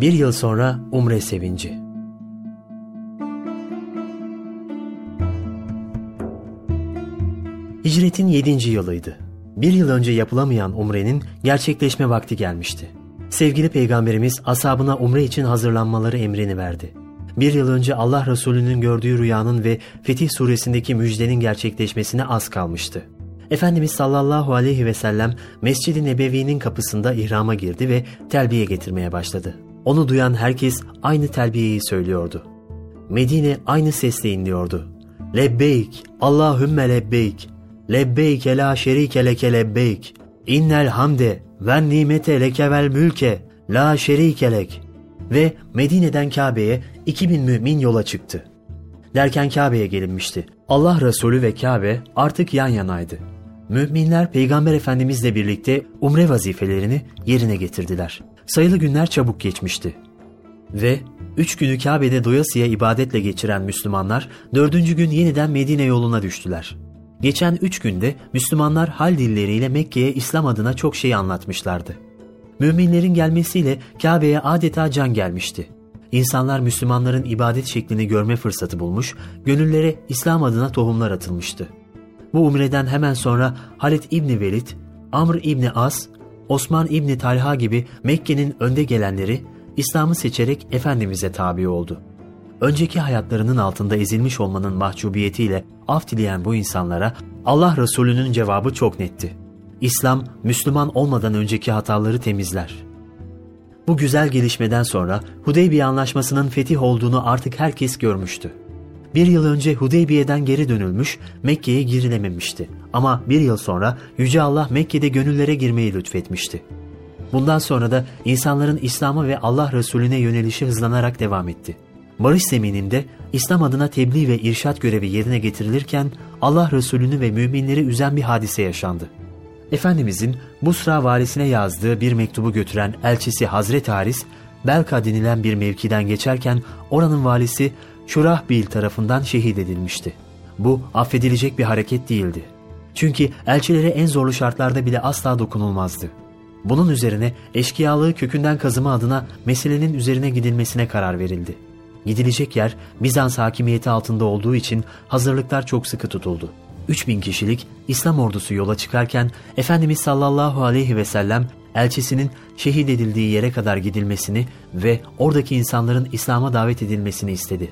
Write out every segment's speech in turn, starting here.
Bir yıl sonra Umre sevinci. Hicretin yedinci yılıydı. Bir yıl önce yapılamayan Umre'nin gerçekleşme vakti gelmişti. Sevgili Peygamberimiz ashabına Umre için hazırlanmaları emrini verdi. Bir yıl önce Allah Resulü'nün gördüğü rüyanın ve Fetih suresindeki müjdenin gerçekleşmesine az kalmıştı. Efendimiz sallallahu aleyhi ve sellem Mescid-i Nebevi'nin kapısında ihrama girdi ve telbiye getirmeye başladı. Onu duyan herkes aynı telbiyeyi söylüyordu. Medine aynı sesle inliyordu. Lebbeyk, Allahümme lebbeyk, lebbeyke la şerike leke lebbeyk, innel hamde ve nimete leke vel mülke, la şerike lek. Ve Medine'den Kabe'ye 2000 mümin yola çıktı. Derken Kabe'ye gelinmişti. Allah Resulü ve Kabe artık yan yanaydı. Müminler Peygamber Efendimizle birlikte umre vazifelerini yerine getirdiler. Sayılı günler çabuk geçmişti. Ve üç günü Kabe'de doyasıya ibadetle geçiren Müslümanlar dördüncü gün yeniden Medine yoluna düştüler. Geçen üç günde Müslümanlar hal dilleriyle Mekke'ye İslam adına çok şey anlatmışlardı. Müminlerin gelmesiyle Kabe'ye adeta can gelmişti. İnsanlar Müslümanların ibadet şeklini görme fırsatı bulmuş, gönüllere İslam adına tohumlar atılmıştı. Bu umreden hemen sonra Halid İbni Velid, Amr İbni As, Osman İbni Talha gibi Mekke'nin önde gelenleri İslam'ı seçerek Efendimiz'e tabi oldu. Önceki hayatlarının altında ezilmiş olmanın mahcubiyetiyle af dileyen bu insanlara Allah Resulü'nün cevabı çok netti. İslam, Müslüman olmadan önceki hataları temizler. Bu güzel gelişmeden sonra Hudeybiye Anlaşması'nın fetih olduğunu artık herkes görmüştü. Bir yıl önce Hudeybiye'den geri dönülmüş, Mekke'ye girilememişti. Ama bir yıl sonra Yüce Allah Mekke'de gönüllere girmeyi lütfetmişti. Bundan sonra da insanların İslam'a ve Allah Resulüne yönelişi hızlanarak devam etti. Barış zemininde İslam adına tebliğ ve irşat görevi yerine getirilirken Allah Resulünü ve müminleri üzen bir hadise yaşandı. Efendimizin Busra valisine yazdığı bir mektubu götüren elçisi Hazreti Haris, Belka denilen bir mevkiden geçerken oranın valisi Şurahbil tarafından şehit edilmişti. Bu affedilecek bir hareket değildi. Çünkü elçilere en zorlu şartlarda bile asla dokunulmazdı. Bunun üzerine eşkıyalığı kökünden kazıma adına meselenin üzerine gidilmesine karar verildi. Gidilecek yer Bizans hakimiyeti altında olduğu için hazırlıklar çok sıkı tutuldu. 3000 kişilik İslam ordusu yola çıkarken Efendimiz sallallahu aleyhi ve sellem elçisinin şehit edildiği yere kadar gidilmesini ve oradaki insanların İslam'a davet edilmesini istedi.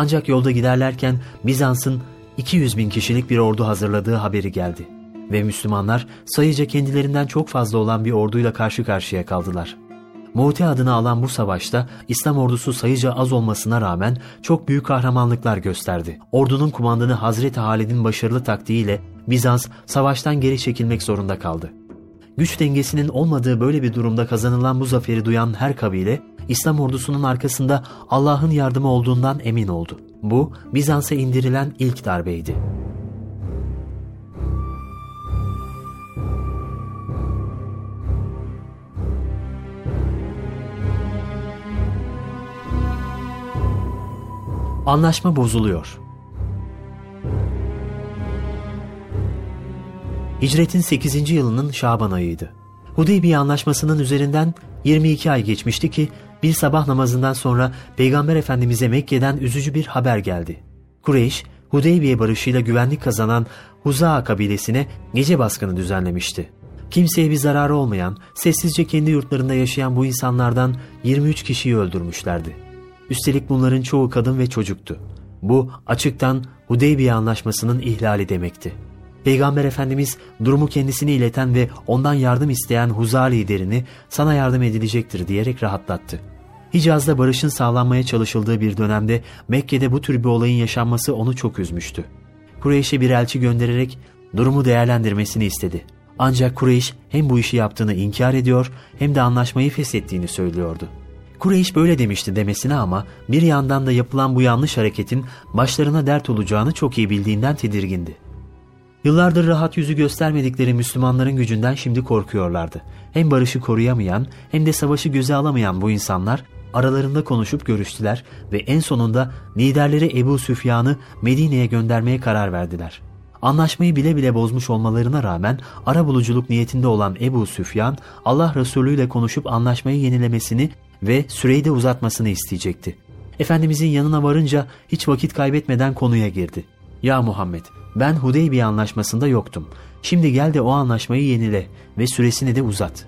Ancak yolda giderlerken Bizans'ın 200 bin kişilik bir ordu hazırladığı haberi geldi. Ve Müslümanlar sayıca kendilerinden çok fazla olan bir orduyla karşı karşıya kaldılar. Mu'te adını alan bu savaşta İslam ordusu sayıca az olmasına rağmen çok büyük kahramanlıklar gösterdi. Ordunun kumandanı Hazreti Halid'in başarılı taktiğiyle Bizans savaştan geri çekilmek zorunda kaldı. Güç dengesinin olmadığı böyle bir durumda kazanılan bu zaferi duyan her kabile İslam ordusunun arkasında Allah'ın yardımı olduğundan emin oldu. Bu Bizans'a indirilen ilk darbeydi. Anlaşma bozuluyor. Hicretin 8. yılının Şaban ayıydı. Hudeybiye anlaşmasının üzerinden 22 ay geçmişti ki bir sabah namazından sonra Peygamber Efendimiz'e Mekke'den üzücü bir haber geldi. Kureyş, Hudeybiye barışıyla güvenlik kazanan Huza'a kabilesine gece baskını düzenlemişti. Kimseye bir zararı olmayan, sessizce kendi yurtlarında yaşayan bu insanlardan 23 kişiyi öldürmüşlerdi. Üstelik bunların çoğu kadın ve çocuktu. Bu açıktan Hudeybiye anlaşmasının ihlali demekti. Peygamber Efendimiz durumu kendisine ileten ve ondan yardım isteyen Huza liderini sana yardım edilecektir diyerek rahatlattı. Hicaz'da barışın sağlanmaya çalışıldığı bir dönemde Mekke'de bu tür bir olayın yaşanması onu çok üzmüştü. Kureyş'e bir elçi göndererek durumu değerlendirmesini istedi. Ancak Kureyş hem bu işi yaptığını inkar ediyor hem de anlaşmayı feshettiğini söylüyordu. Kureyş böyle demişti demesine ama bir yandan da yapılan bu yanlış hareketin başlarına dert olacağını çok iyi bildiğinden tedirgindi. Yıllardır rahat yüzü göstermedikleri Müslümanların gücünden şimdi korkuyorlardı. Hem barışı koruyamayan hem de savaşı göze alamayan bu insanlar aralarında konuşup görüştüler ve en sonunda liderleri Ebu Süfyan'ı Medine'ye göndermeye karar verdiler. Anlaşmayı bile bile bozmuş olmalarına rağmen ara buluculuk niyetinde olan Ebu Süfyan, Allah Resulü ile konuşup anlaşmayı yenilemesini ve süreyi de uzatmasını isteyecekti. Efendimizin yanına varınca hiç vakit kaybetmeden konuya girdi. Ya Muhammed ben Hudeybiye anlaşmasında yoktum. Şimdi gel de o anlaşmayı yenile ve süresini de uzat.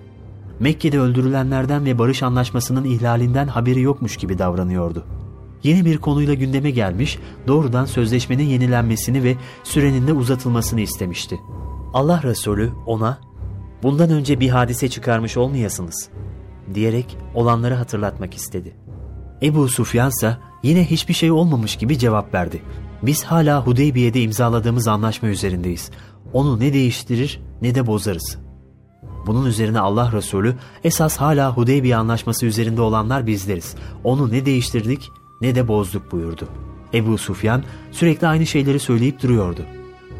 Mekke'de öldürülenlerden ve barış anlaşmasının ihlalinden haberi yokmuş gibi davranıyordu. Yeni bir konuyla gündeme gelmiş, doğrudan sözleşmenin yenilenmesini ve sürenin de uzatılmasını istemişti. Allah Resulü ona, bundan önce bir hadise çıkarmış olmayasınız, diyerek olanları hatırlatmak istedi. Ebu Sufyan ise yine hiçbir şey olmamış gibi cevap verdi. Biz hala Hudeybiye'de imzaladığımız anlaşma üzerindeyiz. Onu ne değiştirir ne de bozarız. Bunun üzerine Allah Resulü esas hala Hudeybiye anlaşması üzerinde olanlar bizleriz. Onu ne değiştirdik ne de bozduk buyurdu. Ebu Sufyan sürekli aynı şeyleri söyleyip duruyordu.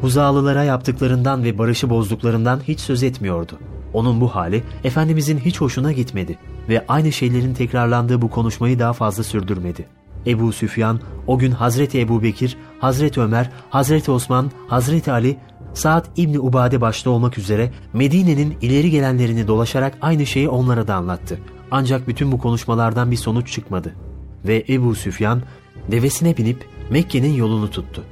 Huzalılara yaptıklarından ve barışı bozduklarından hiç söz etmiyordu. Onun bu hali Efendimizin hiç hoşuna gitmedi ve aynı şeylerin tekrarlandığı bu konuşmayı daha fazla sürdürmedi. Ebu Süfyan o gün Hazreti Ebu Bekir, Hazreti Ömer, Hazreti Osman, Hazreti Ali, Saad İbni Ubade başta olmak üzere Medine'nin ileri gelenlerini dolaşarak aynı şeyi onlara da anlattı. Ancak bütün bu konuşmalardan bir sonuç çıkmadı. Ve Ebu Süfyan devesine binip Mekke'nin yolunu tuttu.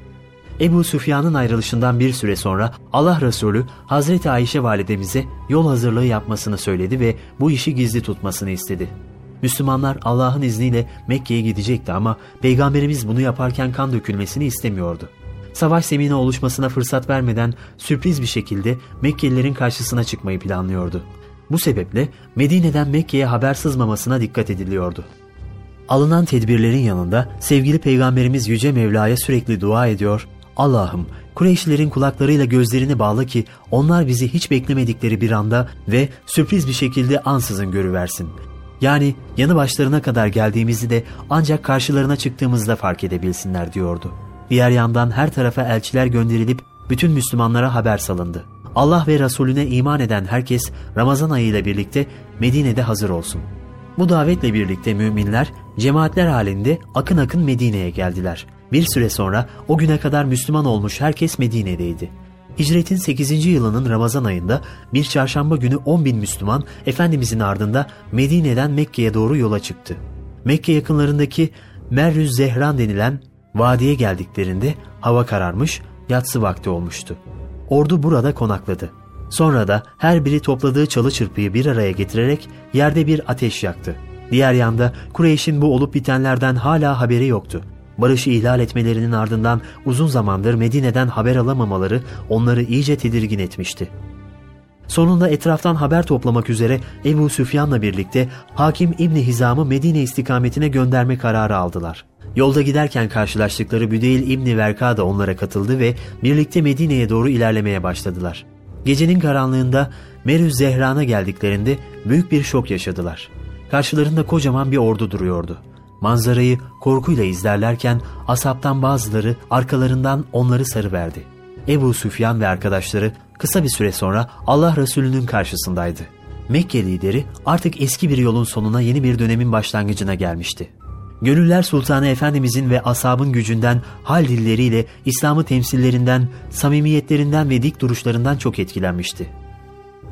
Ebu Süfyan'ın ayrılışından bir süre sonra Allah Resulü Hazreti Ayşe validemize yol hazırlığı yapmasını söyledi ve bu işi gizli tutmasını istedi. Müslümanlar Allah'ın izniyle Mekke'ye gidecekti ama Peygamberimiz bunu yaparken kan dökülmesini istemiyordu. Savaş zemini oluşmasına fırsat vermeden sürpriz bir şekilde Mekkelilerin karşısına çıkmayı planlıyordu. Bu sebeple Medine'den Mekke'ye haber sızmamasına dikkat ediliyordu. Alınan tedbirlerin yanında sevgili Peygamberimiz Yüce Mevla'ya sürekli dua ediyor, Allah'ım Kureyşlilerin kulaklarıyla gözlerini bağla ki onlar bizi hiç beklemedikleri bir anda ve sürpriz bir şekilde ansızın görüversin. Yani yanı başlarına kadar geldiğimizi de ancak karşılarına çıktığımızda fark edebilsinler diyordu. Diğer yandan her tarafa elçiler gönderilip bütün Müslümanlara haber salındı. Allah ve Resulüne iman eden herkes Ramazan ayı ile birlikte Medine'de hazır olsun. Bu davetle birlikte müminler cemaatler halinde akın akın Medine'ye geldiler. Bir süre sonra o güne kadar Müslüman olmuş herkes Medine'deydi. Hicretin 8. yılının Ramazan ayında bir çarşamba günü 10 bin Müslüman Efendimizin ardında Medine'den Mekke'ye doğru yola çıktı. Mekke yakınlarındaki Merrüz Zehran denilen vadiye geldiklerinde hava kararmış, yatsı vakti olmuştu. Ordu burada konakladı. Sonra da her biri topladığı çalı çırpıyı bir araya getirerek yerde bir ateş yaktı. Diğer yanda Kureyş'in bu olup bitenlerden hala haberi yoktu. Barışı ihlal etmelerinin ardından uzun zamandır Medine'den haber alamamaları onları iyice tedirgin etmişti. Sonunda etraftan haber toplamak üzere Ebu Süfyan'la birlikte Hakim İbni Hizam'ı Medine istikametine gönderme kararı aldılar. Yolda giderken karşılaştıkları Büdeyl İbni Verka da onlara katıldı ve birlikte Medine'ye doğru ilerlemeye başladılar. Gecenin karanlığında Merüz Zehran'a geldiklerinde büyük bir şok yaşadılar. Karşılarında kocaman bir ordu duruyordu. Manzarayı korkuyla izlerlerken asaptan bazıları arkalarından onları sarıverdi. Ebu Süfyan ve arkadaşları kısa bir süre sonra Allah Resulü'nün karşısındaydı. Mekke lideri artık eski bir yolun sonuna yeni bir dönemin başlangıcına gelmişti. Gönüller Sultanı Efendimizin ve asabın gücünden, hal dilleriyle, İslam'ı temsillerinden, samimiyetlerinden ve dik duruşlarından çok etkilenmişti.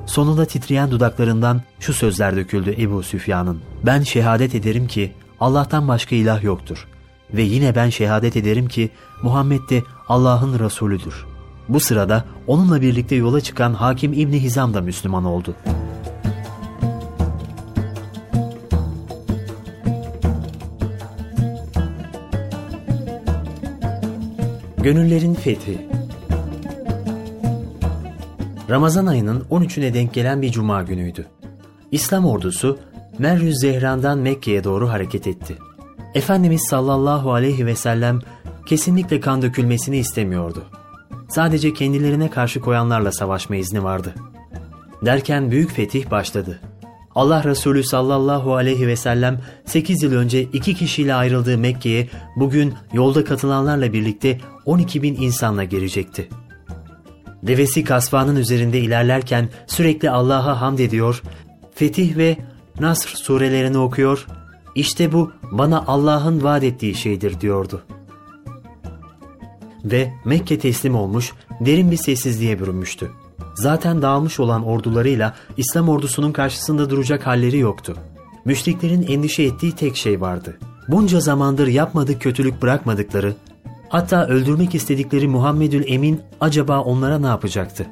Sonunda titreyen dudaklarından şu sözler döküldü Ebu Süfyan'ın. Ben şehadet ederim ki Allah'tan başka ilah yoktur. Ve yine ben şehadet ederim ki Muhammed de Allah'ın Resulüdür. Bu sırada onunla birlikte yola çıkan Hakim İbni Hizam da Müslüman oldu.'' Gönüllerin Fethi Ramazan ayının 13'üne denk gelen bir cuma günüydü. İslam ordusu Merrüz Zehran'dan Mekke'ye doğru hareket etti. Efendimiz sallallahu aleyhi ve sellem kesinlikle kan dökülmesini istemiyordu. Sadece kendilerine karşı koyanlarla savaşma izni vardı. Derken büyük fetih başladı. Allah Resulü sallallahu aleyhi ve sellem 8 yıl önce iki kişiyle ayrıldığı Mekke'ye bugün yolda katılanlarla birlikte 12 bin insanla girecekti. Devesi kasvanın üzerinde ilerlerken sürekli Allah'a hamd ediyor, Fetih ve Nasr surelerini okuyor, işte bu bana Allah'ın vaat ettiği şeydir diyordu. Ve Mekke teslim olmuş, derin bir sessizliğe bürünmüştü. Zaten dağılmış olan ordularıyla İslam ordusunun karşısında duracak halleri yoktu. Müşriklerin endişe ettiği tek şey vardı. Bunca zamandır yapmadık kötülük bırakmadıkları, hatta öldürmek istedikleri Muhammedül Emin acaba onlara ne yapacaktı?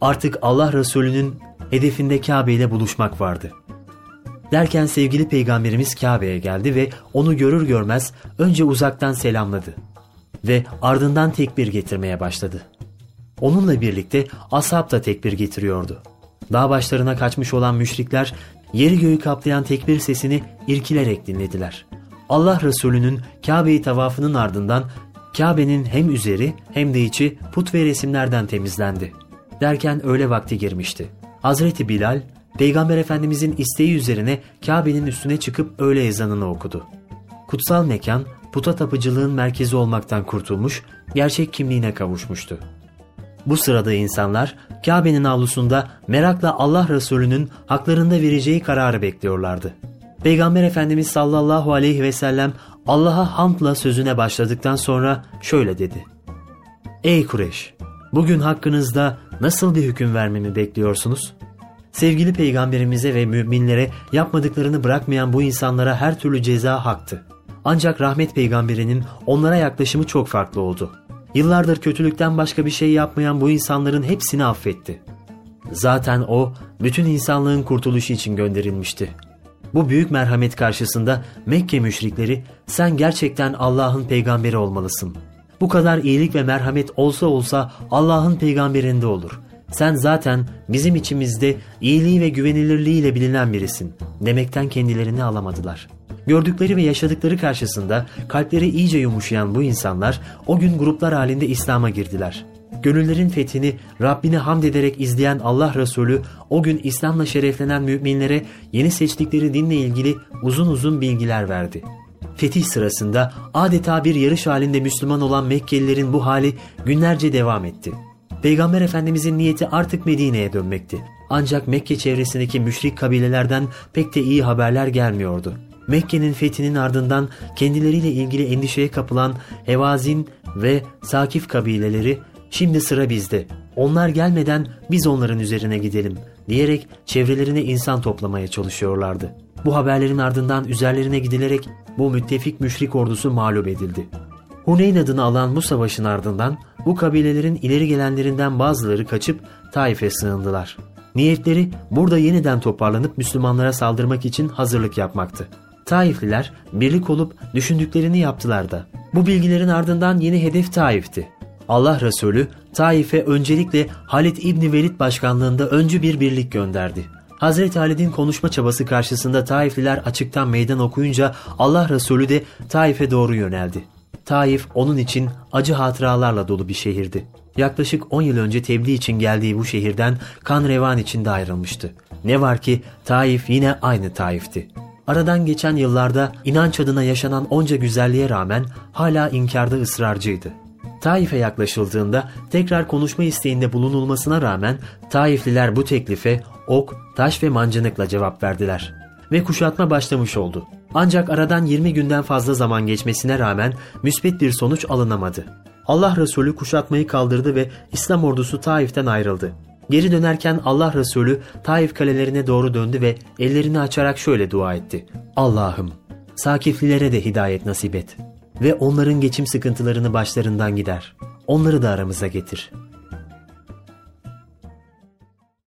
Artık Allah Resulü'nün hedefinde Kabe ile buluşmak vardı. Derken sevgili peygamberimiz Kabe'ye geldi ve onu görür görmez önce uzaktan selamladı ve ardından tekbir getirmeye başladı. Onunla birlikte ashab da tekbir getiriyordu. Dağ başlarına kaçmış olan müşrikler yeri göğü kaplayan tekbir sesini irkilerek dinlediler. Allah Resulü'nün Kabe'yi tavafının ardından Kabe'nin hem üzeri hem de içi put ve resimlerden temizlendi. Derken öğle vakti girmişti. Hazreti Bilal, Peygamber Efendimizin isteği üzerine Kabe'nin üstüne çıkıp öğle ezanını okudu. Kutsal mekan, puta tapıcılığın merkezi olmaktan kurtulmuş, gerçek kimliğine kavuşmuştu. Bu sırada insanlar Kabe'nin avlusunda merakla Allah Resulü'nün haklarında vereceği kararı bekliyorlardı. Peygamber Efendimiz sallallahu aleyhi ve sellem Allah'a hamdla sözüne başladıktan sonra şöyle dedi. Ey Kureş! Bugün hakkınızda nasıl bir hüküm vermemi bekliyorsunuz? Sevgili peygamberimize ve müminlere yapmadıklarını bırakmayan bu insanlara her türlü ceza haktı. Ancak rahmet peygamberinin onlara yaklaşımı çok farklı oldu. Yıllardır kötülükten başka bir şey yapmayan bu insanların hepsini affetti. Zaten o bütün insanlığın kurtuluşu için gönderilmişti. Bu büyük merhamet karşısında Mekke müşrikleri sen gerçekten Allah'ın peygamberi olmalısın. Bu kadar iyilik ve merhamet olsa olsa Allah'ın peygamberinde olur. Sen zaten bizim içimizde iyiliği ve güvenilirliğiyle bilinen birisin demekten kendilerini alamadılar.'' Gördükleri ve yaşadıkları karşısında kalpleri iyice yumuşayan bu insanlar o gün gruplar halinde İslam'a girdiler. Gönüllerin fethini Rabbine hamd ederek izleyen Allah Resulü o gün İslam'la şereflenen müminlere yeni seçtikleri dinle ilgili uzun uzun bilgiler verdi. Fetih sırasında adeta bir yarış halinde Müslüman olan Mekkelilerin bu hali günlerce devam etti. Peygamber Efendimizin niyeti artık Medine'ye dönmekti. Ancak Mekke çevresindeki müşrik kabilelerden pek de iyi haberler gelmiyordu. Mekke'nin fethinin ardından kendileriyle ilgili endişeye kapılan Hevazin ve Sakif kabileleri şimdi sıra bizde. Onlar gelmeden biz onların üzerine gidelim diyerek çevrelerine insan toplamaya çalışıyorlardı. Bu haberlerin ardından üzerlerine gidilerek bu müttefik müşrik ordusu mağlup edildi. Huneyn adını alan bu savaşın ardından bu kabilelerin ileri gelenlerinden bazıları kaçıp Taif'e sığındılar. Niyetleri burada yeniden toparlanıp Müslümanlara saldırmak için hazırlık yapmaktı. Taifliler birlik olup düşündüklerini yaptılar da. Bu bilgilerin ardından yeni hedef Taif'ti. Allah Resulü Taif'e öncelikle Halid İbni Velid başkanlığında öncü bir birlik gönderdi. Hazreti Halid'in konuşma çabası karşısında Taifliler açıktan meydan okuyunca Allah Resulü de Taif'e doğru yöneldi. Taif onun için acı hatıralarla dolu bir şehirdi. Yaklaşık 10 yıl önce tebliğ için geldiği bu şehirden kan revan içinde ayrılmıştı. Ne var ki Taif yine aynı Taif'ti. Aradan geçen yıllarda inanç adına yaşanan onca güzelliğe rağmen hala inkarda ısrarcıydı. Taif'e yaklaşıldığında tekrar konuşma isteğinde bulunulmasına rağmen Taifliler bu teklife ok, taş ve mancınıkla cevap verdiler. Ve kuşatma başlamış oldu. Ancak aradan 20 günden fazla zaman geçmesine rağmen müsbet bir sonuç alınamadı. Allah Resulü kuşatmayı kaldırdı ve İslam ordusu Taif'ten ayrıldı. Geri dönerken Allah Resulü Taif kalelerine doğru döndü ve ellerini açarak şöyle dua etti. Allah'ım Sakiflilere de hidayet nasip et ve onların geçim sıkıntılarını başlarından gider. Onları da aramıza getir.''